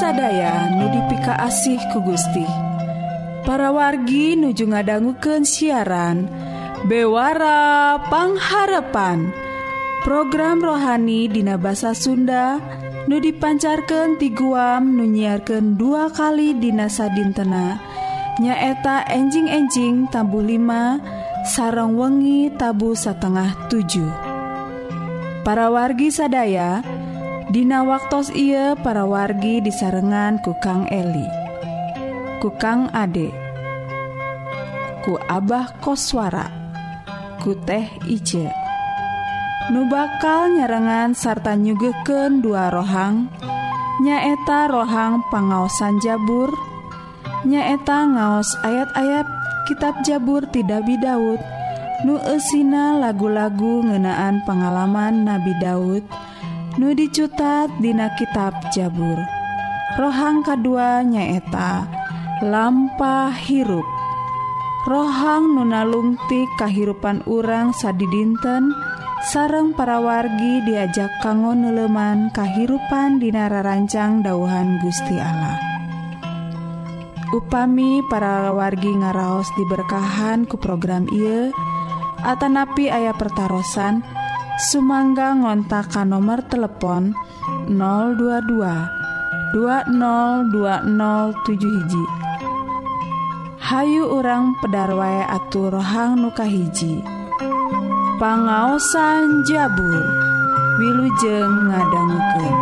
sadaya nudipika asih ku Gusti para wargi nuju ngadangguken siaran. Bewarapangharpan program rohani Dina bahasa Sunda nu dipancarkan ti guam nunyiarkan dua kali Dina dintena nyaeta enjing-enjing tabu 5 sarang wengi tabu setengah 7 para wargi sadaya Dina waktos ia para wargi disarengan ku Kang Eli. ku Kang Ade ku Abah Koswara ku teh Ije. Nu bakal nyerengan sarta nyugeken dua rohang nyaeta rohang pangaosan Jabur nyaeta ngaos ayat-ayat kitab Jabur ti Dabi Daud. Nu esina lagu-lagu ngenaan pengalaman Nabi Daud nu dicutat dina kitab Jabur. Rohang kedua nyaeta lampa hirup. Rohang nunalungti kahirupan urang sadi dinten sareng parawargi diajak kanggo neleman kahirupan dinara rancang dauhan Gusti Allah. Upami para wargi ngaraos diberkahan ku program I Atanapi ayah pertaran Sumangga ngontakan nomor telepon 022 2020 hiji. Hayu orang pedarway atur rohang nukahiji pangaosan jabur Wilujeng ngadangguken.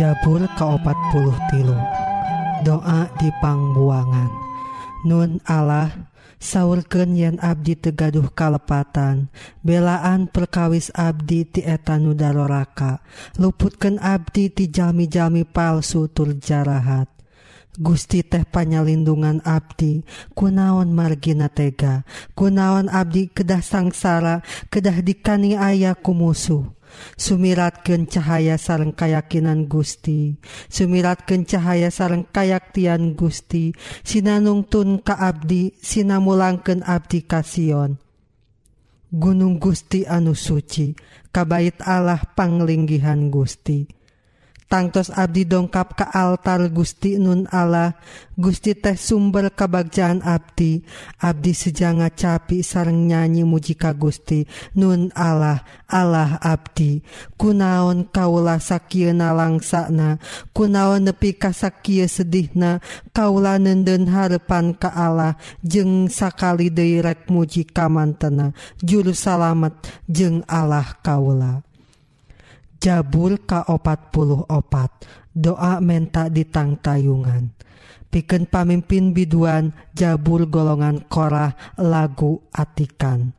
jabur ke 40 Nun Allah sawurken yen Abdi tegaduh kalepatan. Belaan perkawis Abdi tietan Nudaroraka luputken Abdi tijami-jami palsu turjarahat Gusti teh panyalindungan Abdi kunaon margina tega? Kunaon Abdi kedah sangsara kedah dikani ayah ku musuh sumiratken cahaya sareng kayakinan Gusti. Sumiratken cahaya sareng kayaktian Gusti. Sinanungtun ka Abdi sinamulangken Abdi kasion Gunung Gusti anu suci kabait Allah panglinggihan Gusti. tangtos Abdi dongkap ke altar Gusti Nun Allah. Gusti teh sumber kebagjaan Abdi. Abdi sejanga capi sareng nyanyi mujika Gusti Nun Allah Allah Abdi. Kunaon kaula sakieuna langsana? Kunaon nepi ka sakieu sedihna? Kaula nenden harepan ka Allah. Jeung sakali deui rek muji kamantena. Juru salamet jeung Allah kaula. Jabul ka44 doa menta ditang tayungan. Piken pamimpin biduan Jabul golongan korah lagu atikan.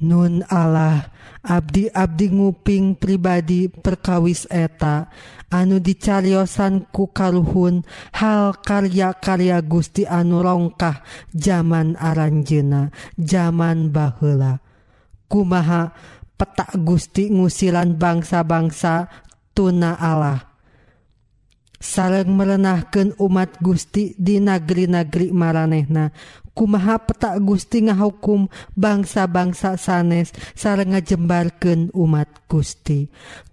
Nun Allah Abdi-abdi nguping pribadi perkawis eta anu dicariosan ku karuhun hal karya-karya Gusti anu rongkah zaman Aranjena zaman Baheula. Kumaha petak Gusti ngusilan bangsa-bangsa tuna Allah. Sareng merenahkan umat Gusti di negeri-negeri maranehna kumaha petak Gusti ngahukum bangsa-bangsa sanes sareng ngajembarkan umat Gusti.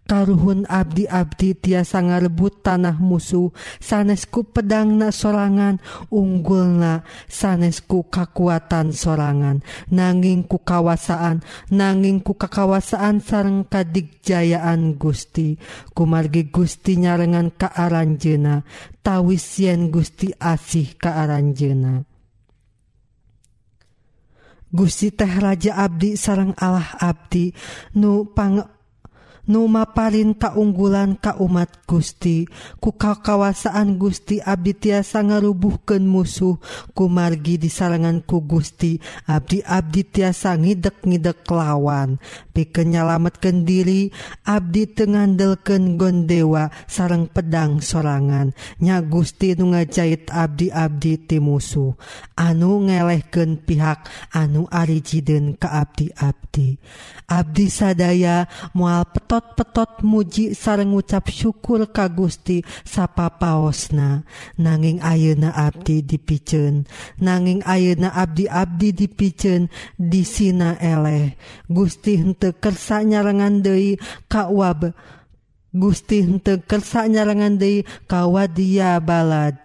Karuhun abdi-abdi tiasa ngarebut tanah musuh. Sanesku pedangna sorangan unggulna sanesku kakuatan sorangan. Nanging ku kawasaan nanging ku kakawasaan sareng kadigjayaan Gusti. Kumargi Gusti nyarengan kaaranjena tawis yen Gusti asih kaaranjena Gusti teh Raja Abdi sarang Allah Abdi nupang numa parinta kaunggulan ka umat Gusti. Kuka kawasaan Gusti Abdi tiasa ngarubuhken musuh. Kumargi di sarangan ku Gusti Abdi Abdi tiasa ngidek-ngidek lawan. Pikenyalametken diri Abdi tengandelken gondewa sarang pedang sorangan. Nya Gusti nu ngajait Abdi Abdi ti musuh. Anu ngelehken pihak anu arijiden ke Abdi Abdi Abdi sadaya mual peto petot-petot muji sareng ngucap syukur ka Gusti sapa paosna nanging ayeuna abdi dipicen. Nanging ayeuna abdi-abdi dipicen disina eleh. Gusti henteu kersa nyarengan deui ka wab. Gusti henteu kersa nyarengan deui ka wadia balad.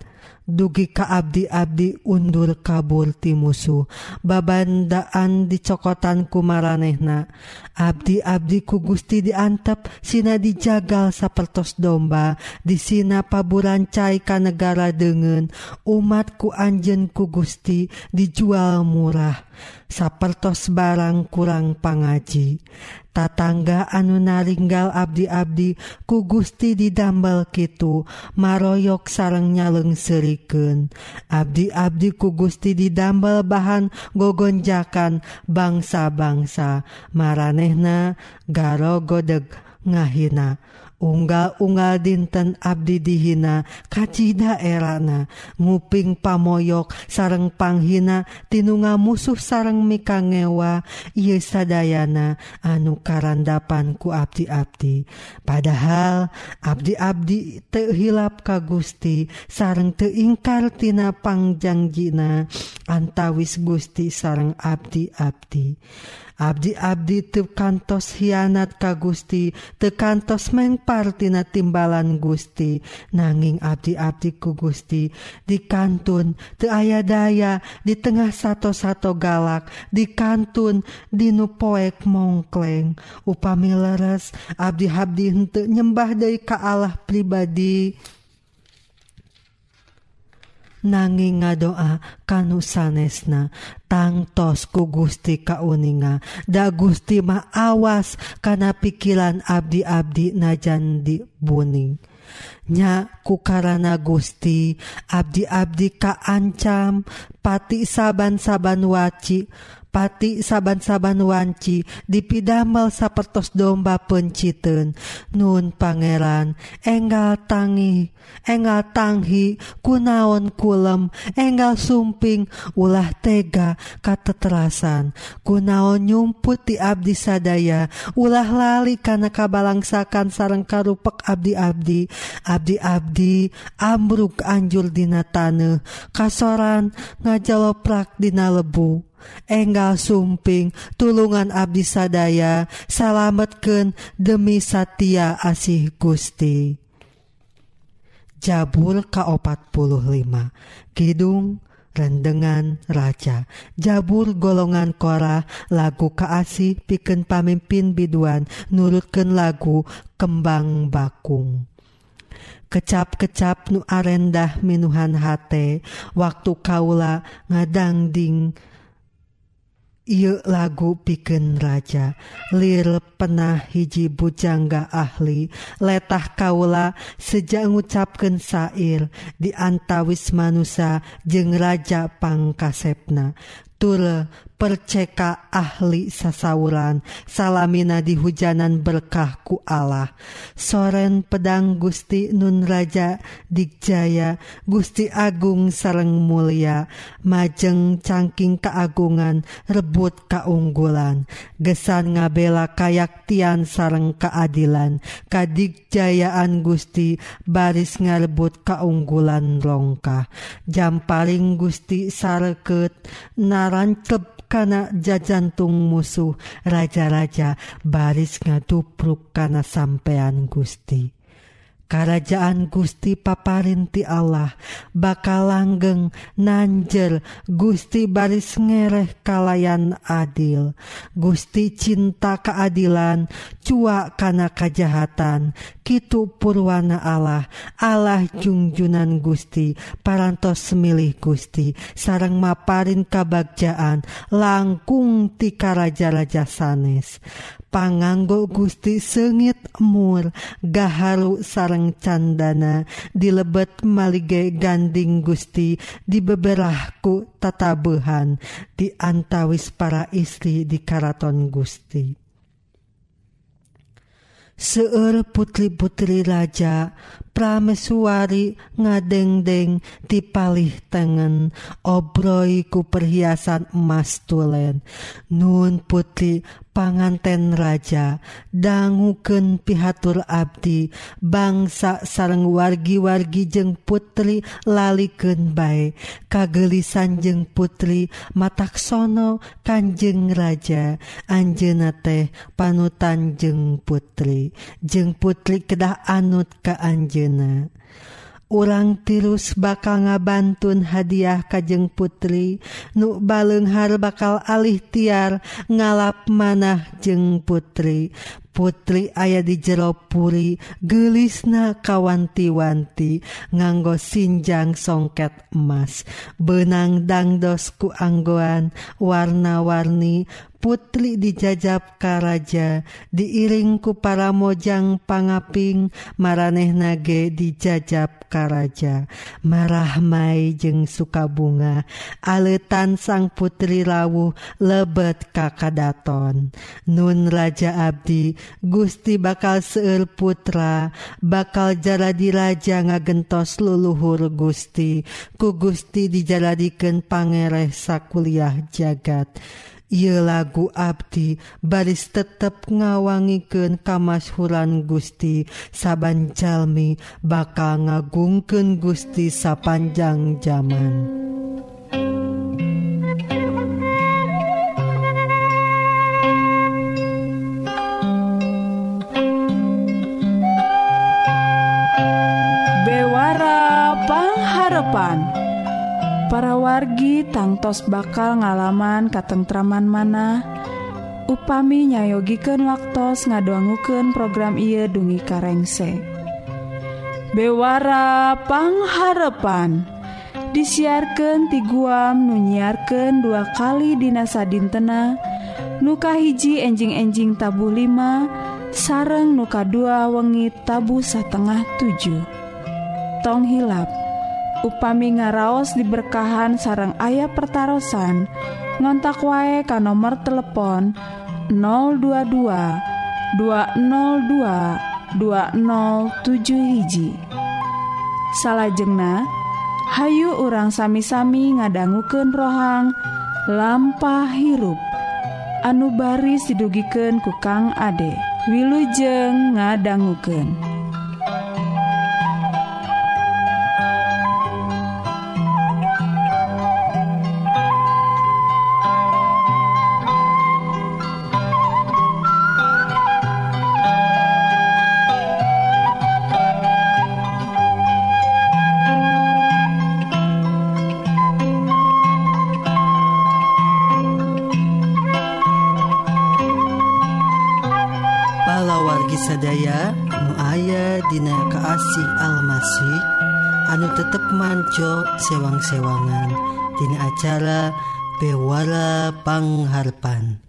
dugi ka abdi-abdi undur kabur ti musuh. Babandaan dicokotan ku maranehna. Abdi-abdi ku Gusti diantep Sina dijagal sapertos domba. Disina paburancai ka negara umat umatku Anjen ku Gusti dijual murah. sapertos barang kurang pangaji. Tatangga anu naringgal abdi-abdi ku Gusti didambel Kitu maroyok sarang nyaleng seriken abdi-abdi ku Gusti didambel bahan gogonjakan bangsa-bangsa. Maranehna garo godeg ngahina. unggal-unggal dinten Abdi dihina kacita erana. Nguping pamoyok sareng panghina tinunga musuh sareng mikangewa. Ieu sadayana anu karandapan ku abdi-abdi. Padahal abdi-abdi tehilap ka Gusti sareng teingkartina panjangjina. Antawis Gusti sareng abdi-abdi. Abdi-abdi tekantos hianat ka Gusti tekantos mengpartina timbalan Gusti. Nanging abdi-abdi ku Gusti di kantun te aya daya di tengah satu-satu galak di kantun dinu poek mongkleng. Upami leres Abdi Abdi hente nyembah dari ka Allah pribadi. nanging nga doa kanu sanesna tangtos ku Gusti kauninga. Da Gusti mah awas kana pikiran abdi-abdi najan di buning. Nya ku karana Gusti abdi-abdi kaancam pati saban-saban waci pati saban-saban wanci dipidamel sapertos domba penciten. Nun Pangeran enggal tangi enggal tanghi kunaon kulem enggal sumping ulah tega kateterasan. Kunaon nyumput di Abdi sadaya ulah lali karena kabalangsakan sarang karupek Abdi-abdi. Abdi-abdi ambruk Anjurdina tane kasoran ngajawaprakdina lebu. Enggal sumping tulungan Abdi sadaya salametken demi Satya asih Gusti. Jabul K45 Kidung rendengan raja. Jabur golongan kora lagu kaasih piken pamimpin biduan nurutken lagu kembang bakung. Kecap-kecap nu arendah minuhan hate waktu kaula ngadangding yuk lagu piken raja. Lir penah hiji bujangga ahli. Letah kaula sejak ngucapken di diantawis manusa jeng raja pangkasepna. Tule perceka ahli sasauran. Salamina di hujanan berkahku Allah. Soren pedang Gusti Nun Raja Dijaya Gusti Agung sareng mulia majeng cangking keagungan rebut kaunggulan gesan ngabela kayaktian sareng keadilan. Kadikjayaan Gusti baris ngarebut kaunggulan longkah jam paling Gusti sareket narancep kana jajantung musuh raja-raja baris ngadupruk kana sampean Gusti. kerajaan Gusti paparinti Allah bakal langgeng nanjer Gusti baris ngereh kalayan adil. Gusti cinta keadilan cua kana kajahatan Kitu purwana Allah. Allah jungjunan Gusti parantos semilih Gusti. Sarang maparin kabagjaan langkung ti raja-raja sanes. panganggo Gusti sengit mur gaharu sareng candana. Dilebet malige ganding Gusti dibeberahku tatabuhan diantawis para istri di karaton Gusti. Seueur putri-putri raja pramesuari ngadengdeng tipalih tengen. Obroi ku perhiasan emas tulen. Nun putri panganten raja danguken pihatur Abdi bangsa sarang wargi-wargi jeng putri laliken baik kagelisan jeng putri mataksono Kanjeng raja. Anjena teh panutan jeng putri. Jeng putri kedah anut ke Anjena urang orang tirus bakal ngabantun hadiah kajeng putri. Nu balenghar bakal alih tiar ngalap manah jeng putri. Putri aya di jeropuri gelisna kawanti-wanti nganggo sinjang songket emas. Benang dangdosku anggoan warna-warni Putri dijajab Karaja diiringku para mojang pangaping maraneh nage dijajab Karaja marahmai jeung sukabunga aletan sang putri rawuh lebet kakadaton Nun Raja Abdi Gusti bakal seueur putra bakal jaladi raja ngagentos luluhur Gusti ku Gusti dijaladikan pangereh sakuliah jagat. Ieu lagu Abdi baris tetep ngawangiken kamashuran Gusti sabanjalmi bakal ngagungken Gusti sapanjang zaman. tos bakal ngalaman katentraman mana. Upami nyayogiken waktos ngadoanguken program ieu dungi karengse. Bewara pangharepan disiarkan ti guam nunyiarkan dua kali dinasa dintena nuka hiji enjing-enjing tabu 5 sareng nuka dua wengi tabu setengah 7 tong hilap. Upami ngaraos diberkahan sarang ayah pertaran ngontak wae ka nomor telepon 022 202 207 hiji. Salahjengna Hayu urang sami-sami ngadangguken rohang lampah hirup. Anu baris didugiken ku Kang Ade. Wilujeng ngadangguken. sewang-sewangan. Dina acara Bewalapangharpan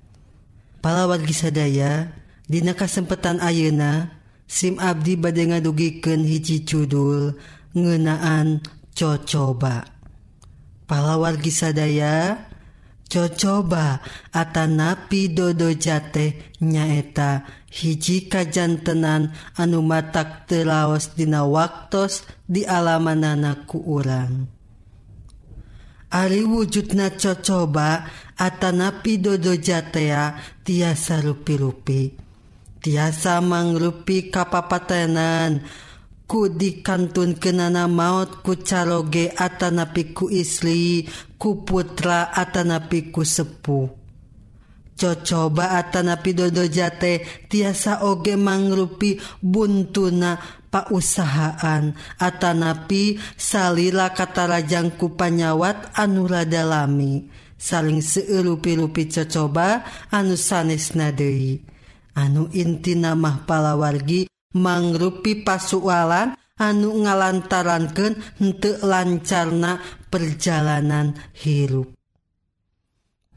Palawargi sadaya Dina kasempatan Ayeuna SIM Abdi bade ngadugiken hiji judul ngenaan cocoba. Palawargi sadaya cocoba Atanapi Dodo Jate nyaeta hiji kajantenan anu matak telaos dina waktos di alamanana ku urang. Ari wujudna cocoba Atanapi dodo jatea tiasa rupi-rupi. Tiasa mangrupi kapapatenan. Ku dikantun kenana maut ku caloge Atanapi ku isli ku putra Atanapi ku sepuh. cocoba atanapi dodo jate tiasa oge mangrupi buntuna pausahaan. Atanapi salila katarajangku panyawat anuradalami saling seurupi-rupi cocoba anu sanes nadei anu inti namah palawargi mangrupi pasualan anu ngalantarankan untuk lancarna perjalanan hirup.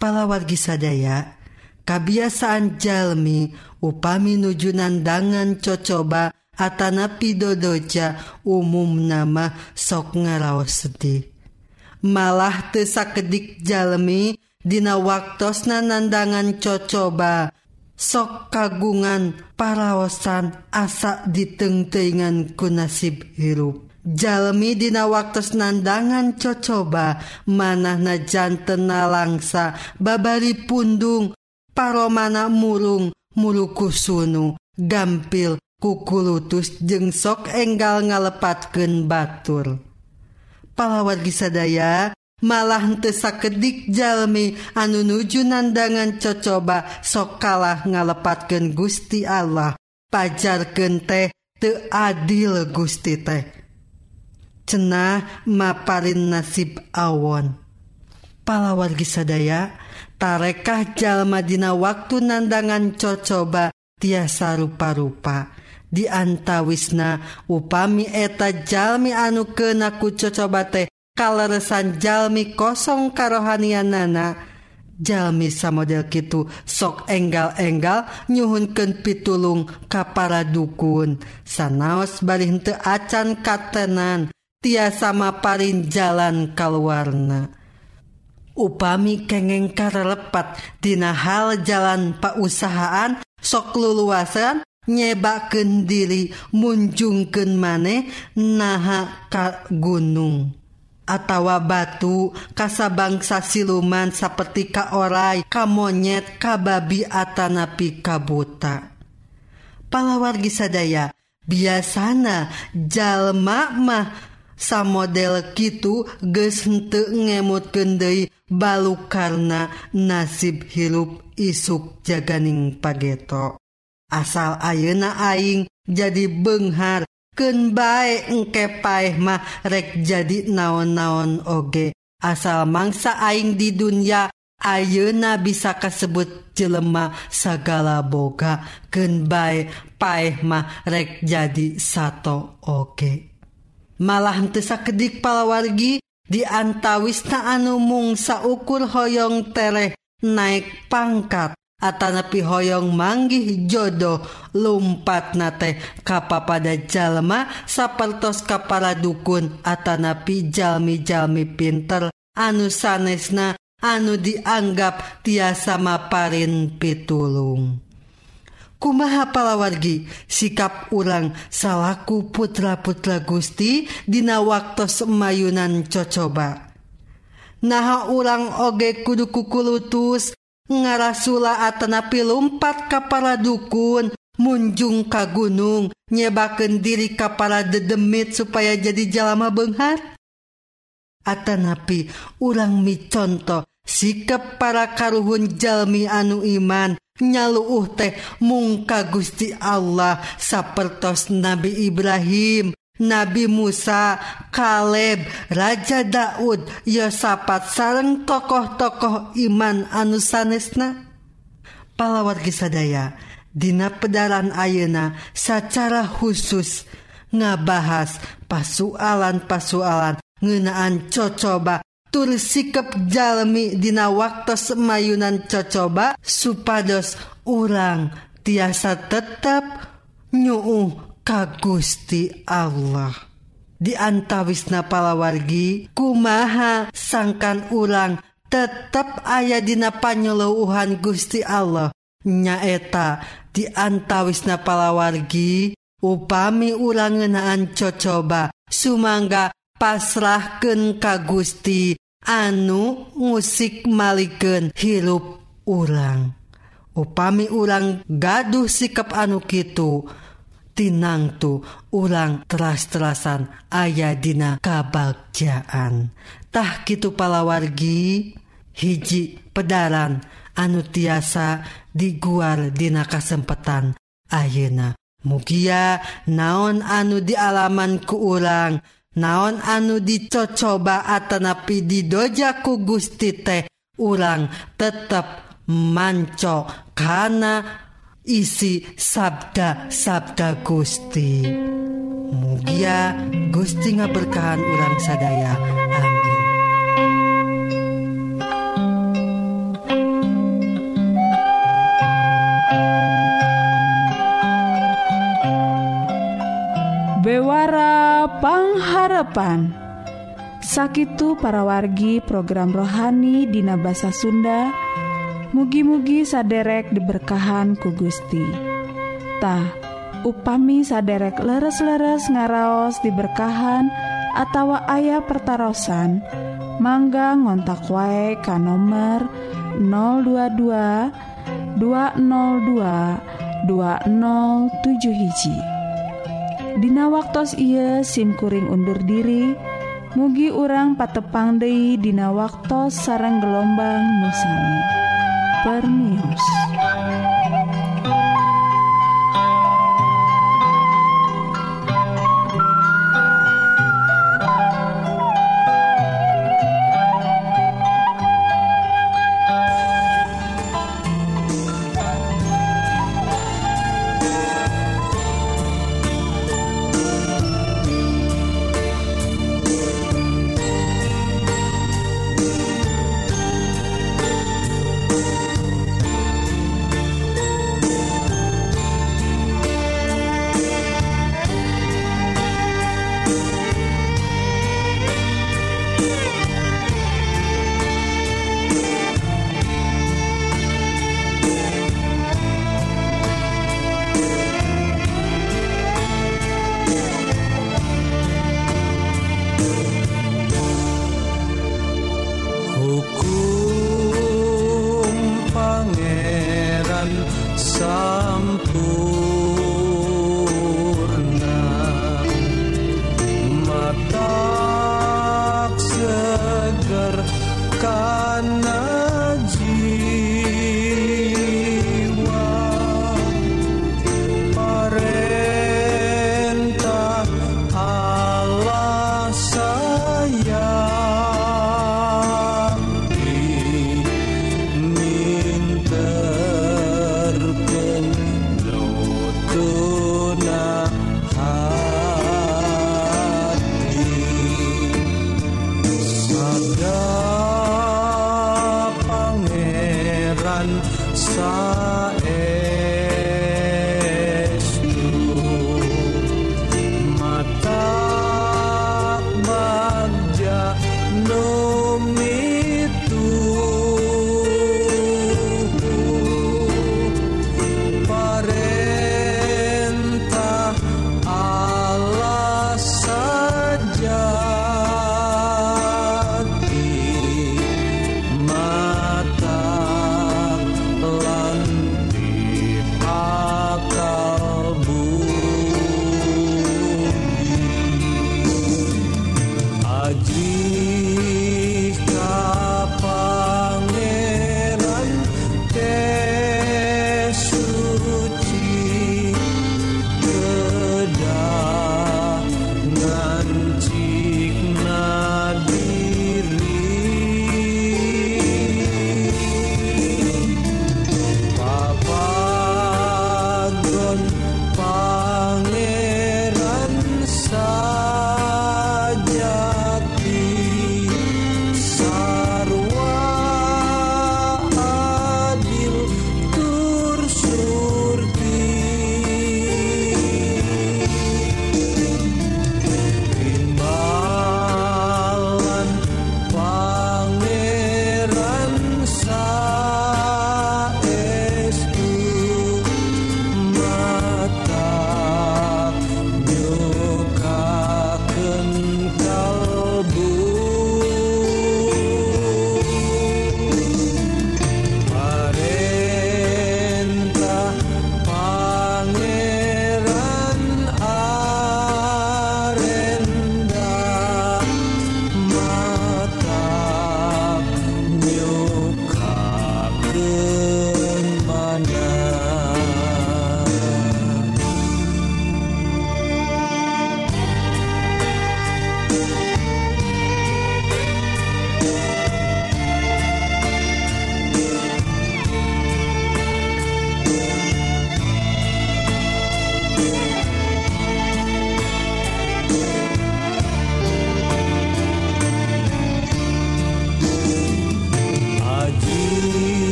Palawargi sadaya kabiasaan jalmi upami nujunandangan cocoba Atanapi dodoca umum nama sok ngaraos sedih. Malah tesakedik jalmi Dina waktos nanandangan cocoba sok kagungan paraosan asa ditengtengan ku nasib hirup. Jalmi dina waktos nandangan cocoba manah najanten nalangsa babari pundung paromana murung murukusunu gampil kukulutus jeung sok enggal ngalepatkeun batur. Palawar gisadaya teu kedik Jalmi anu nuju nandangan cocoba sok kalah ngalepatkeun Gusti Allah. Pajarkeun teh teu adil Gusti teh. Cenah maparin nasib awon. Palawar gisadaya tarekah Jalmadina waktu nandangan cocoba tiasa rupa-rupa. Diantawisna upami eta Jalmi anu kenaku cocoba teh kaleresan Jalmi kosong karohanian nana. Jalmi samodel Kitu sok enggal-enggal nyuhunken pitulung kapara dukun. Sanaos barinte acan katenan tiasa maparin jalan kalwarna. upami kengeng karelepat dina hal jalan pausahaan sok luluasan nyebaken diri munjungken maneh naha ka gunung atawa batu kasabangsa siluman seperti kaorai kamonyet kababi atanapi kabuta palawargi sadaya biasana jalma mah samodel kitu geste ngemut gendai balu karena nasib hirup isuk jaganing pageto. Asal ayeuna aing jadi benghar keun bae engke paeh mah rek jadi naon-naon oge. Asal mangsa aing di dunia ayeuna bisa kasebut jelema sagala boga. Keun bae paeh mah rek jadi sato oge. malah tesakedik palawargi diantawista anu mung saukur hoyong tereh naik pangkat Atanapi hoyong manggih jodoh lumpat nate kapa pada jalma sapertos kapala dukun Atanapi jalmi-jalmi pinter anu sanesna anu dianggap tiasa maparin pitulung. kumaha palawargi? Sikap urang salahku putra-putra Gusti Dina waktu semayunan cocoba. Naha urang oge kudu kukulutus ngarasula atanapi lumpat kapala dukun munjung ka gunung nyebaken diri kapala dedemit supaya jadi jalama Benghar Atanapi urang micontoh sikap para karuhun Jalmi anu iman nyaluuh teh mungka Gusti Allah sapertos Nabi Ibrahim Nabi Musa, Kaleb, Raja Daud, Yosapat sareng tokoh-tokoh iman anu sanesna. palawat sadaya, dina pedaran ayeuna secara khusus ngabahas pasualan-pasualan ngeunaan cocoba tur sikap jalmi dina waktu semayunan cocoba supados urang tiasa tetap nyuuh ka Gusti Allah. Diantawisna palawargi kumaha sangkan ulang tetap aya dina panyelouhan Gusti Allah. Nyaeta diantawisna palawargi upami urang ngenaan cocoba sumangga pasrahken ka Gusti anu musik maliken hirup urang. Upami urang gaduh sikap anu Kitu tinangtu urang teras-terasan ayadina kabagjaan.tah Kitu palawargi hiji pedaran anu tiasa diguar dina kasempatan Ayeuna mugia naon anu dialaman ku urang naon anu dicocoba atanapi didojaku Gusti teh? Urang tetap manco karena isi sabda-sabda Gusti. Mugia ya, Gusti ngaberkahan urang sadaya. Amin. Bewara Warapangngharepan sakit para wargi program rohani Dina bahasa Sunda. Mugi-mugi saderek diberkahan ku Gustitah upami saderek leres-leres ngaraos diberkahan atau ayah pertaran mangga ngontak wae ka nomor 022 202 2007 hiji Dina waktu ia simkuring undur diri mugi urang patepang Dei Dina waktu sarang gelombang nusami permios